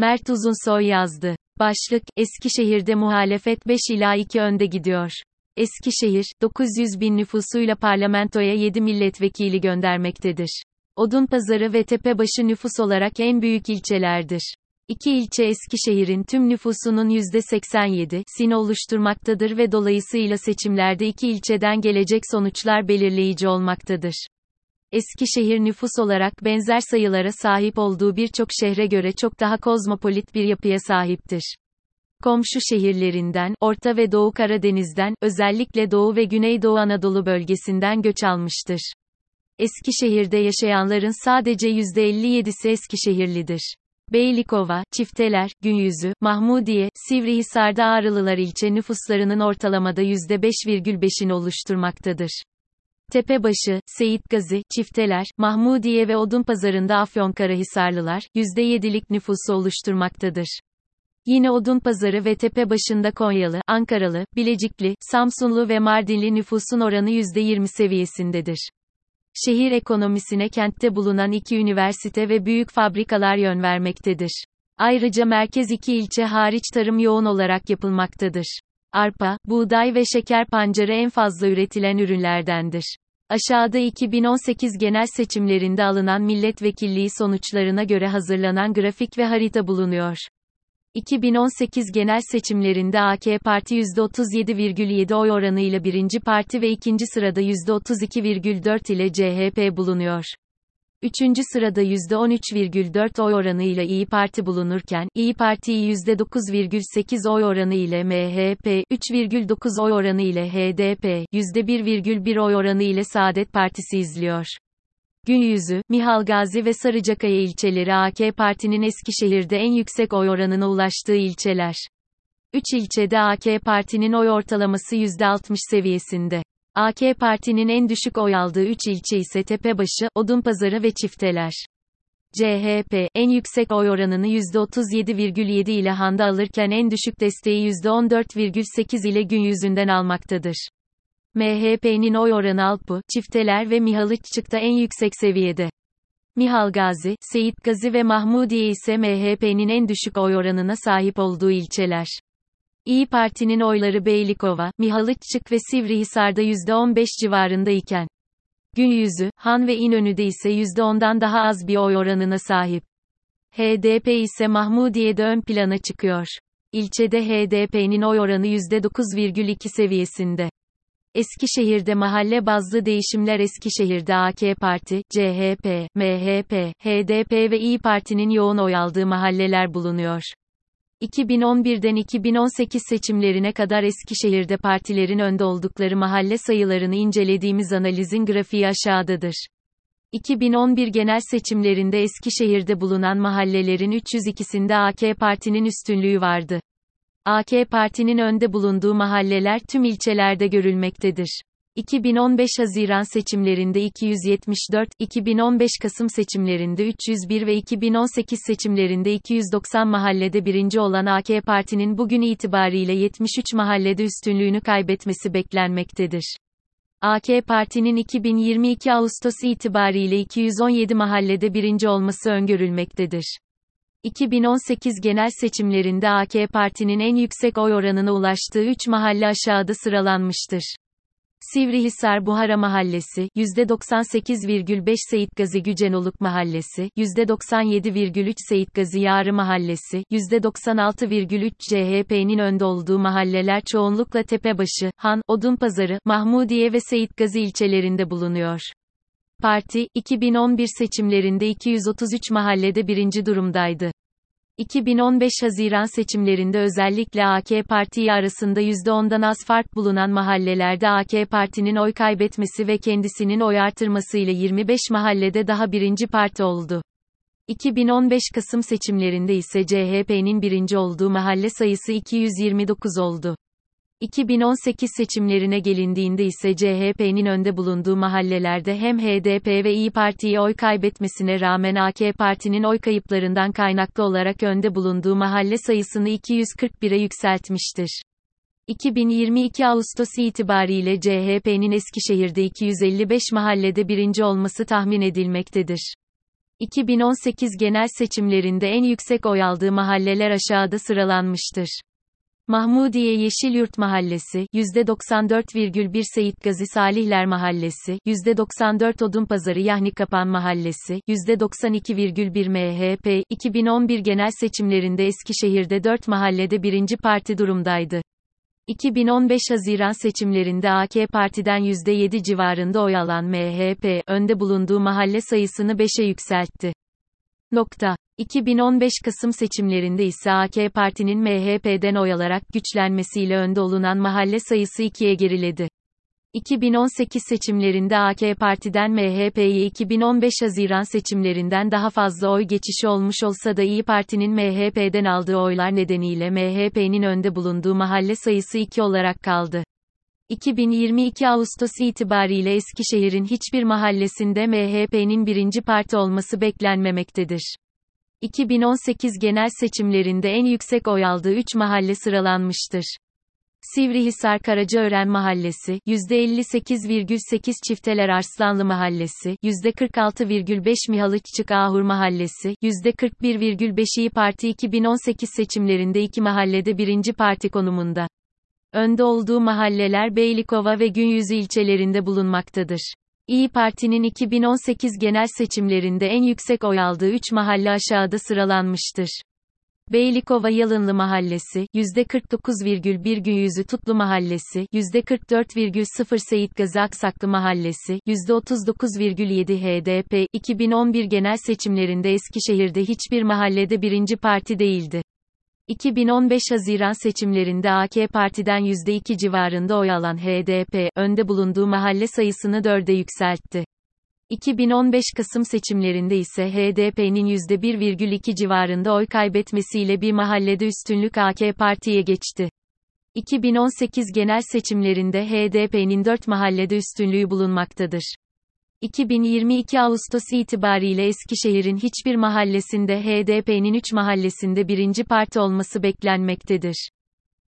Mert Uzunsoy yazdı. Başlık, Eskişehir'de muhalefet 5 ila 2 önde gidiyor. Eskişehir, 900 bin nüfusuyla parlamentoya 7 milletvekili göndermektedir. Odunpazarı ve Tepebaşı nüfus olarak en büyük ilçelerdir. İki ilçe Eskişehir'in tüm nüfusunun %87'sini oluşturmaktadır ve dolayısıyla seçimlerde iki ilçeden gelecek sonuçlar belirleyici olmaktadır. Eskişehir nüfus olarak benzer sayılara sahip olduğu birçok şehre göre çok daha kozmopolit bir yapıya sahiptir. Komşu şehirlerinden, Orta ve Doğu Karadeniz'den, özellikle Doğu ve Güneydoğu Anadolu bölgesinden göç almıştır. Eskişehir'de yaşayanların sadece %57'si Eskişehirlidir. Beylikova, Çifteler, Günyüzü, Mahmudiye, Sivrihisar'da Ağrılılar ilçe nüfuslarının ortalamada %5,5'ini oluşturmaktadır. Tepebaşı, Seyit Gazi, Çifteler, Mahmudiye ve Odunpazarı'nda Afyonkarahisarlılar, %7'lik nüfusu oluşturmaktadır. Yine Odunpazarı ve Tepebaşı'nda Konyalı, Ankaralı, Bilecikli, Samsunlu ve Mardinli nüfusun oranı %20 seviyesindedir. Şehir ekonomisine kentte bulunan iki üniversite ve büyük fabrikalar yön vermektedir. Ayrıca merkez iki ilçe hariç tarım yoğun olarak yapılmaktadır. Arpa, buğday ve şeker pancarı en fazla üretilen ürünlerdendir. Aşağıda 2018 genel seçimlerinde alınan milletvekilliği sonuçlarına göre hazırlanan grafik ve harita bulunuyor. 2018 genel seçimlerinde AK Parti %37,7 oy oranıyla birinci parti ve ikinci sırada %32,4 ile CHP bulunuyor. Üçüncü sırada %13,4 oy oranı ile İyi Parti bulunurken, İyi Parti'yi %9,8 oy oranı ile MHP, 3,9 oy oranı ile HDP, %1,1 oy oranı ile Saadet Partisi izliyor. Günyüzü, Mihalgazi ve Sarıcakaya ilçeleri AK Parti'nin Eskişehir'de en yüksek oy oranına ulaştığı ilçeler. Üç ilçede AK Parti'nin oy ortalaması %60 seviyesinde. AK Parti'nin en düşük oy aldığı 3 ilçe ise Tepebaşı, Odunpazarı ve Çifteler. CHP, en yüksek oy oranını %37,7 ile Handa alırken en düşük desteği %14,8 ile gün yüzünden almaktadır. MHP'nin oy oranı Alpu, Çifteler ve Mihalıççık'ta en yüksek seviyede. Mihal Gazi, Seyit Gazi ve Mahmudiye ise MHP'nin en düşük oy oranına sahip olduğu ilçeler. İyi Parti'nin oyları Beylikova, Mihalıççık ve Sivrihisar'da %15 civarında iken, Günyüzü, Han ve İnönü'de ise %10'dan daha az bir oy oranına sahip. HDP ise Mahmudiye'de ön plana çıkıyor. İlçede HDP'nin oy oranı %9,2 seviyesinde. Eskişehir'de mahalle bazlı değişimler Eskişehir'de AK Parti, CHP, MHP, HDP ve İyi Parti'nin yoğun oy aldığı mahalleler bulunuyor. 2011'den 2018 seçimlerine kadar Eskişehir'de partilerin önde oldukları mahalle sayılarını incelediğimiz analizin grafiği aşağıdadır. 2011 genel seçimlerinde Eskişehir'de bulunan mahallelerin 302'sinde AK Parti'nin üstünlüğü vardı. AK Parti'nin önde bulunduğu mahalleler tüm ilçelerde görülmektedir. 2015 Haziran seçimlerinde 274, 2015 Kasım seçimlerinde 301 ve 2018 seçimlerinde 290 mahallede birinci olan AK Parti'nin bugün itibariyle 73 mahallede üstünlüğünü kaybetmesi beklenmektedir. AK Parti'nin 2022 Ağustos itibariyle 217 mahallede birinci olması öngörülmektedir. 2018 genel seçimlerinde AK Parti'nin en yüksek oy oranına ulaştığı 3 mahalle aşağıda sıralanmıştır. Sivrihisar Buhara Mahallesi, %98,5 Seyit Gazi Gücenoluk Mahallesi, %97,3 Seyit Gazi Yarı Mahallesi, %96,3 CHP'nin önde olduğu mahalleler çoğunlukla Tepebaşı, Han, Odunpazarı, Mahmudiye ve Seyit Gazi ilçelerinde bulunuyor. Parti, 2011 seçimlerinde 233 mahallede birinci durumdaydı. 2015 Haziran seçimlerinde özellikle AK Parti arasında %10'dan az fark bulunan mahallelerde AK Parti'nin oy kaybetmesi ve kendisinin oy artırmasıyla 25 mahallede daha birinci parti oldu. 2015 Kasım seçimlerinde ise CHP'nin birinci olduğu mahalle sayısı 229 oldu. 2018 seçimlerine gelindiğinde ise CHP'nin önde bulunduğu mahallelerde hem HDP ve İyi Parti'ye oy kaybetmesine rağmen AK Parti'nin oy kayıplarından kaynaklı olarak önde bulunduğu mahalle sayısını 241'e yükseltmiştir. 2022 Ağustos itibariyle CHP'nin Eskişehir'de 255 mahallede birinci olması tahmin edilmektedir. 2018 genel seçimlerinde en yüksek oy aldığı mahalleler aşağıda sıralanmıştır. Mahmudiye Yeşilyurt Mahallesi, %94,1 Seyit Gazi Salihler Mahallesi, %94 Odunpazarı Yahni Kapan Mahallesi, %92,1 MHP, 2011 genel seçimlerinde Eskişehir'de 4 mahallede birinci parti durumdaydı. 2015 Haziran seçimlerinde AK Parti'den %7 civarında oy alan MHP, önde bulunduğu mahalle sayısını 5'e yükseltti. Nokta. 2015 Kasım seçimlerinde ise AK Parti'nin MHP'den oy alarak güçlenmesiyle önde olunan mahalle sayısı 2'ye geriledi. 2018 seçimlerinde AK Parti'den MHP'ye 2015 Haziran seçimlerinden daha fazla oy geçişi olmuş olsa da İyi Parti'nin MHP'den aldığı oylar nedeniyle MHP'nin önde bulunduğu mahalle sayısı 2 olarak kaldı. 2022 Ağustos itibariyle Eskişehir'in hiçbir mahallesinde MHP'nin birinci parti olması beklenmemektedir. 2018 genel seçimlerinde en yüksek oy aldığı 3 mahalle sıralanmıştır. Sivrihisar Karacaören Mahallesi, %58,8 Çifteler Arslanlı Mahallesi, %46,5 Mihalıççık Ahur Mahallesi, %41,5 İyi Parti 2018 seçimlerinde iki mahallede birinci parti konumunda. Önde olduğu mahalleler Beylikova ve Günyüzü ilçelerinde bulunmaktadır. İyi Parti'nin 2018 genel seçimlerinde en yüksek oy aldığı 3 mahalle aşağıda sıralanmıştır. Beylikova Yalınlı Mahallesi, %49,1 Günyüzü Tutlu Mahallesi, %44,0 Seyit Gazi Aksaklı Mahallesi, %39,7 HDP, 2011 genel seçimlerinde Eskişehir'de hiçbir mahallede birinci parti değildi. 2015 Haziran seçimlerinde AK Parti'den %2 civarında oy alan HDP, önde bulunduğu mahalle sayısını 4'e yükseltti. 2015 Kasım seçimlerinde ise HDP'nin %1,2 civarında oy kaybetmesiyle bir mahallede üstünlük AK Parti'ye geçti. 2018 genel seçimlerinde HDP'nin 4 mahallede üstünlüğü bulunmaktadır. 2022 Ağustos itibariyle Eskişehir'in hiçbir mahallesinde HDP'nin 3 mahallesinde birinci parti olması beklenmektedir.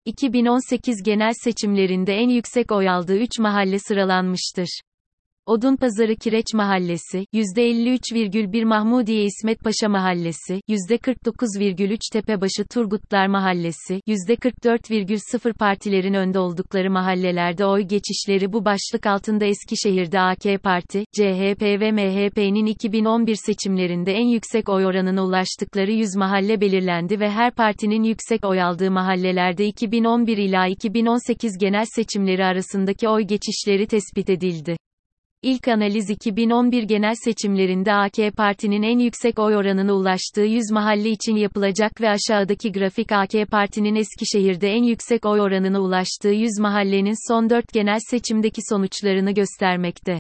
2018 genel seçimlerinde en yüksek oy aldığı 3 mahalle sıralanmıştır. Odunpazarı Kireç Mahallesi, %53,1 Mahmudiye İsmet Paşa Mahallesi, %49,3 Tepebaşı Turgutlar Mahallesi, %44,0 partilerin önde oldukları mahallelerde oy geçişleri bu başlık altında Eskişehir'de AK Parti, CHP ve MHP'nin 2011 seçimlerinde en yüksek oy oranına ulaştıkları 100 mahalle belirlendi ve her partinin yüksek oy aldığı mahallelerde 2011 ila 2018 genel seçimleri arasındaki oy geçişleri tespit edildi. İlk analiz 2011 genel seçimlerinde AK Parti'nin en yüksek oy oranına ulaştığı 100 mahalle için yapılacak ve aşağıdaki grafik AK Parti'nin Eskişehir'de en yüksek oy oranına ulaştığı 100 mahallenin son 4 genel seçimdeki sonuçlarını göstermekte.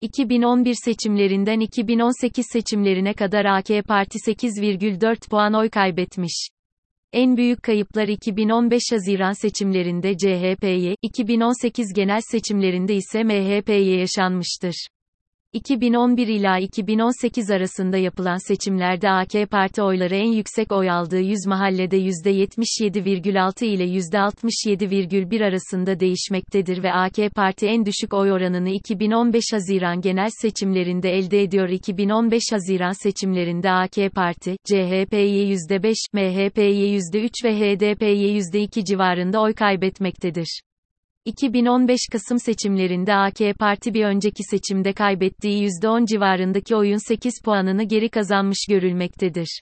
2011 seçimlerinden 2018 seçimlerine kadar AK Parti 8,4 puan oy kaybetmiş. En büyük kayıplar 2015 Haziran seçimlerinde CHP'ye, 2018 genel seçimlerinde ise MHP'ye yaşanmıştır. 2011 ila 2018 arasında yapılan seçimlerde AK Parti oyları en yüksek oy aldığı 100 mahallede %77,6 ile %67,1 arasında değişmektedir ve AK Parti en düşük oy oranını 2015 Haziran genel seçimlerinde elde ediyor. 2015 Haziran seçimlerinde AK Parti, CHP'ye %5, MHP'ye %3 ve HDP'ye %2 civarında oy kaybetmektedir. 2015 Kasım seçimlerinde AK Parti bir önceki seçimde kaybettiği %10 civarındaki oyun 8 puanını geri kazanmış görülmektedir.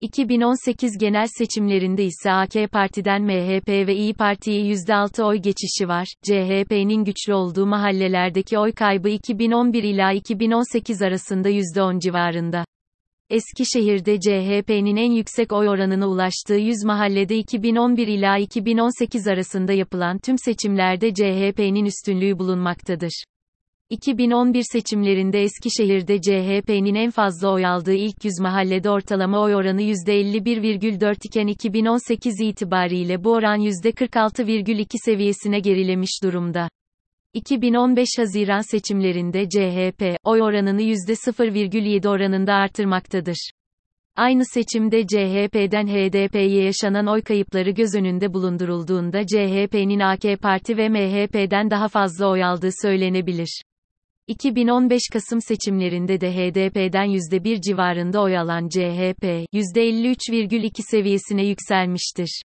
2018 genel seçimlerinde ise AK Parti'den MHP ve İyi Parti'ye %6 oy geçişi var. CHP'nin güçlü olduğu mahallelerdeki oy kaybı 2011 ila 2018 arasında %10 civarında. Eskişehir'de CHP'nin en yüksek oy oranına ulaştığı 100 mahallede 2011 ila 2018 arasında yapılan tüm seçimlerde CHP'nin üstünlüğü bulunmaktadır. 2011 seçimlerinde Eskişehir'de CHP'nin en fazla oy aldığı ilk 100 mahallede ortalama oy oranı %51,4 iken 2018 itibariyle bu oran %46,2 seviyesine gerilemiş durumda. 2015 Haziran seçimlerinde CHP, oy oranını %0,7 oranında artırmaktadır. Aynı seçimde CHP'den HDP'ye yaşanan oy kayıpları göz önünde bulundurulduğunda CHP'nin AK Parti ve MHP'den daha fazla oy aldığı söylenebilir. 2015 Kasım seçimlerinde de HDP'den %1 civarında oy alan CHP, %53,2 seviyesine yükselmiştir.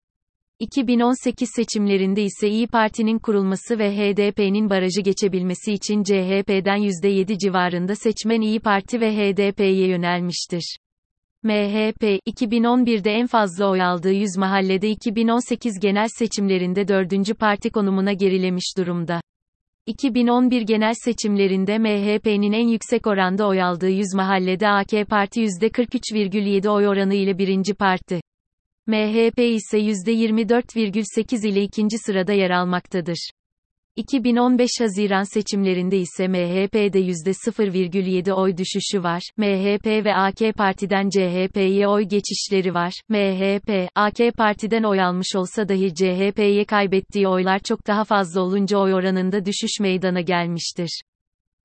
2018 seçimlerinde ise İyi Parti'nin kurulması ve HDP'nin barajı geçebilmesi için CHP'den %7 civarında seçmen İyi Parti ve HDP'ye yönelmiştir. MHP, 2011'de en fazla oy aldığı 100 mahallede 2018 genel seçimlerinde dördüncü parti konumuna gerilemiş durumda. 2011 genel seçimlerinde MHP'nin en yüksek oranda oy aldığı 100 mahallede AK Parti %43,7 oy oranı ile birinci parti. MHP ise %24,8 ile ikinci sırada yer almaktadır. 2015 Haziran seçimlerinde ise MHP'de %0,7 oy düşüşü var. MHP ve AK Parti'den CHP'ye oy geçişleri var. MHP, AK Parti'den oy almış olsa dahi CHP'ye kaybettiği oylar çok daha fazla olunca oy oranında düşüş meydana gelmiştir.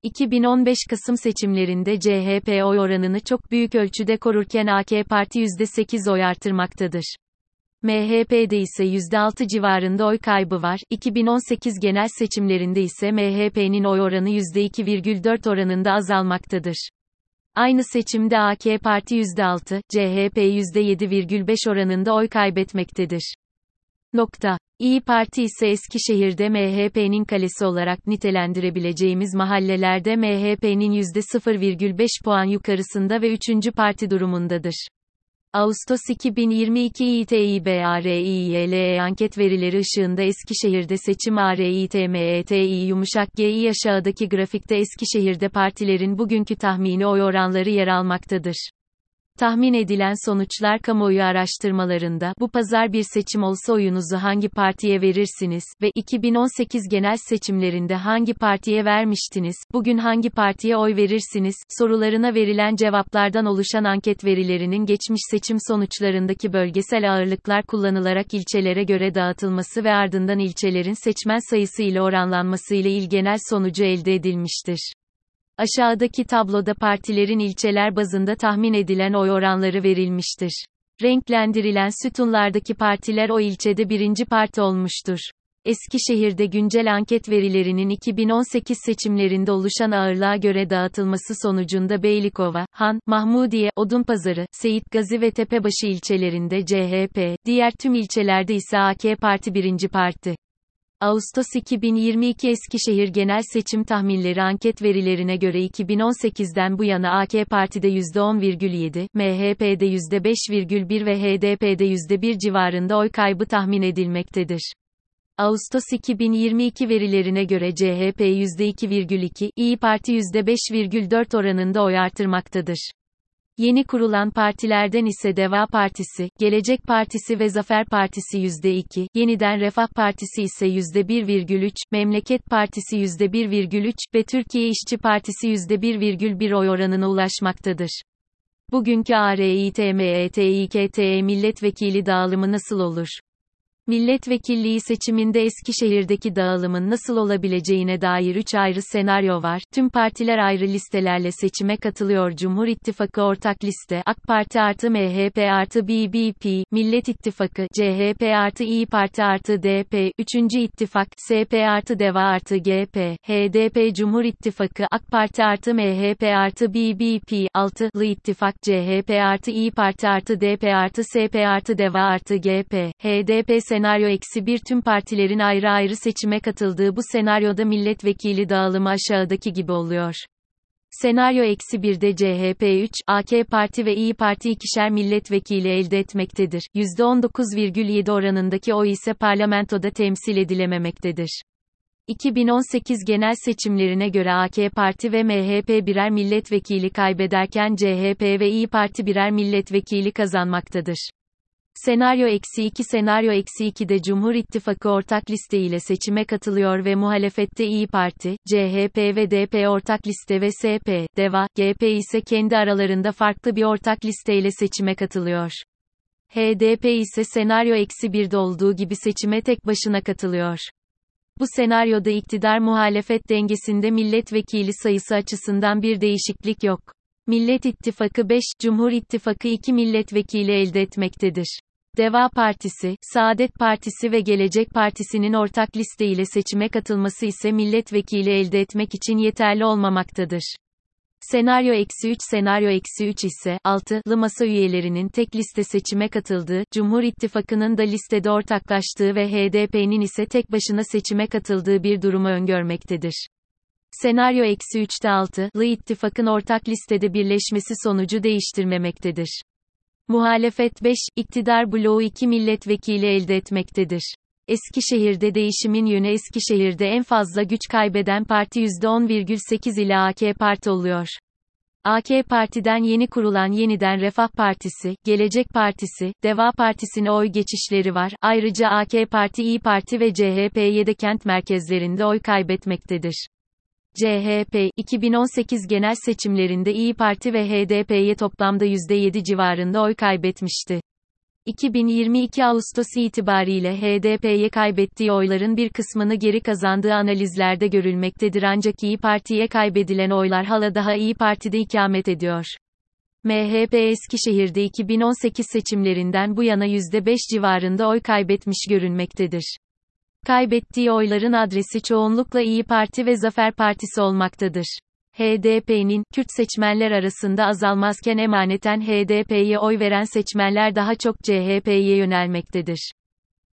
2015 Kasım seçimlerinde CHP oy oranını çok büyük ölçüde korurken AK Parti %8 oy artırmaktadır. MHP'de ise %6 civarında oy kaybı var. 2018 genel seçimlerinde ise MHP'nin oy oranı %2,4 oranında azalmaktadır. Aynı seçimde AK Parti %6, CHP %7,5 oranında oy kaybetmektedir. Nokta. İyi Parti ise Eskişehir'de MHP'nin kalesi olarak nitelendirebileceğimiz mahallelerde MHP'nin %0,5 puan yukarısında ve 3. parti durumundadır. Ağustos 2022 İTİBARİYLE anket verileri ışığında Eskişehir'de seçim ARİTMETİ yumuşak Gİ aşağıdaki grafikte Eskişehir'de partilerin bugünkü tahmini oy oranları yer almaktadır. Tahmin edilen sonuçlar kamuoyu araştırmalarında bu pazar bir seçim olsa oyunuzu hangi partiye verirsiniz ve 2018 genel seçimlerinde hangi partiye vermiştiniz, bugün hangi partiye oy verirsiniz sorularına verilen cevaplardan oluşan anket verilerinin geçmiş seçim sonuçlarındaki bölgesel ağırlıklar kullanılarak ilçelere göre dağıtılması ve ardından ilçelerin seçmen sayısı ile oranlanması ile il genel sonucu elde edilmiştir. Aşağıdaki tabloda partilerin ilçeler bazında tahmin edilen oy oranları verilmiştir. Renklendirilen sütunlardaki partiler o ilçede birinci parti olmuştur. Eskişehir'de güncel anket verilerinin 2018 seçimlerinde oluşan ağırlığa göre dağıtılması sonucunda Beylikova, Han, Mahmudiye, Odunpazarı, Seyit Gazi ve Tepebaşı ilçelerinde CHP, diğer tüm ilçelerde ise AK Parti birinci parti. Ağustos 2022 Eskişehir Genel Seçim Tahminleri anket verilerine göre 2018'den bu yana AK Parti'de %10,7, MHP'de %5,1 ve HDP'de %1 civarında oy kaybı tahmin edilmektedir. Ağustos 2022 verilerine göre CHP %2,2, İyi Parti %5,4 oranında oy artırmaktadır. Yeni kurulan partilerden ise Deva Partisi, Gelecek Partisi ve Zafer Partisi %2, Yeniden Refah Partisi ise %1,3, Memleket Partisi %1,3 ve Türkiye İşçi Partisi %1,1 oy oranına ulaşmaktadır. Bugünkü ARİTMETİKTE milletvekili dağılımı nasıl olur? Milletvekilliği seçiminde Eskişehir'deki dağılımın nasıl olabileceğine dair 3 ayrı senaryo var. Tüm partiler ayrı listelerle seçime katılıyor. Cumhur İttifakı ortak liste, AK Parti artı MHP artı BBP, Millet İttifakı, CHP artı İyi Parti artı DP, 3. İttifak, SP artı DEVA artı GP, HDP Cumhur İttifakı, AK Parti artı MHP artı BBP, 6'lı İttifak, CHP artı İyi Parti artı DP artı SP artı DEVA artı GP, HDP senaryo eksi bir tüm partilerin ayrı ayrı seçime katıldığı bu senaryoda milletvekili dağılımı aşağıdaki gibi oluyor. Senaryo eksi 1'de CHP 3, AK Parti ve İyi Parti ikişer milletvekili elde etmektedir. %19,7 oranındaki oy ise parlamentoda temsil edilememektedir. 2018 genel seçimlerine göre AK Parti ve MHP birer milletvekili kaybederken CHP ve İyi Parti birer milletvekili kazanmaktadır. Senaryo eksi 2 Senaryo eksi 2'de Cumhur İttifakı ortak liste ile seçime katılıyor ve muhalefette İyi Parti, CHP ve DP ortak liste ve SP, DEVA, GP ise kendi aralarında farklı bir ortak listeyle seçime katılıyor. HDP ise senaryo eksi 1'de olduğu gibi seçime tek başına katılıyor. Bu senaryoda iktidar muhalefet dengesinde milletvekili sayısı açısından bir değişiklik yok. Millet İttifakı 5, Cumhur İttifakı 2 milletvekili elde etmektedir. Deva Partisi, Saadet Partisi ve Gelecek Partisi'nin ortak liste ile seçime katılması ise milletvekili elde etmek için yeterli olmamaktadır. Senaryo eksi 3 Senaryo eksi 3 ise, 6'lı masa üyelerinin tek liste seçime katıldığı, Cumhur İttifakı'nın da listede ortaklaştığı ve HDP'nin ise tek başına seçime katıldığı bir durumu öngörmektedir. Senaryo eksi 3'te 6'lı ittifakın ortak listede birleşmesi sonucu değiştirmemektedir. Muhalefet 5, iktidar bloğu 2 milletvekili elde etmektedir. Eskişehir'de değişimin yönü Eskişehir'de en fazla güç kaybeden parti %10,8 ile AK Parti oluyor. AK Parti'den yeni kurulan Yeniden Refah Partisi, Gelecek Partisi, Deva Partisi'ne oy geçişleri var. Ayrıca AK Parti İyi Parti ve CHP'ye de kent merkezlerinde oy kaybetmektedir. CHP, 2018 genel seçimlerinde İyi Parti ve HDP'ye toplamda %7 civarında oy kaybetmişti. 2022 Ağustos itibariyle HDP'ye kaybettiği oyların bir kısmını geri kazandığı analizlerde görülmektedir ancak İyi Parti'ye kaybedilen oylar hala daha İyi Parti'de ikamet ediyor. MHP Eskişehir'de 2018 seçimlerinden bu yana %5 civarında oy kaybetmiş görünmektedir. Kaybettiği oyların adresi çoğunlukla İyi Parti ve Zafer Partisi olmaktadır. HDP'nin, Kürt seçmenler arasında azalmazken emaneten HDP'ye oy veren seçmenler daha çok CHP'ye yönelmektedir.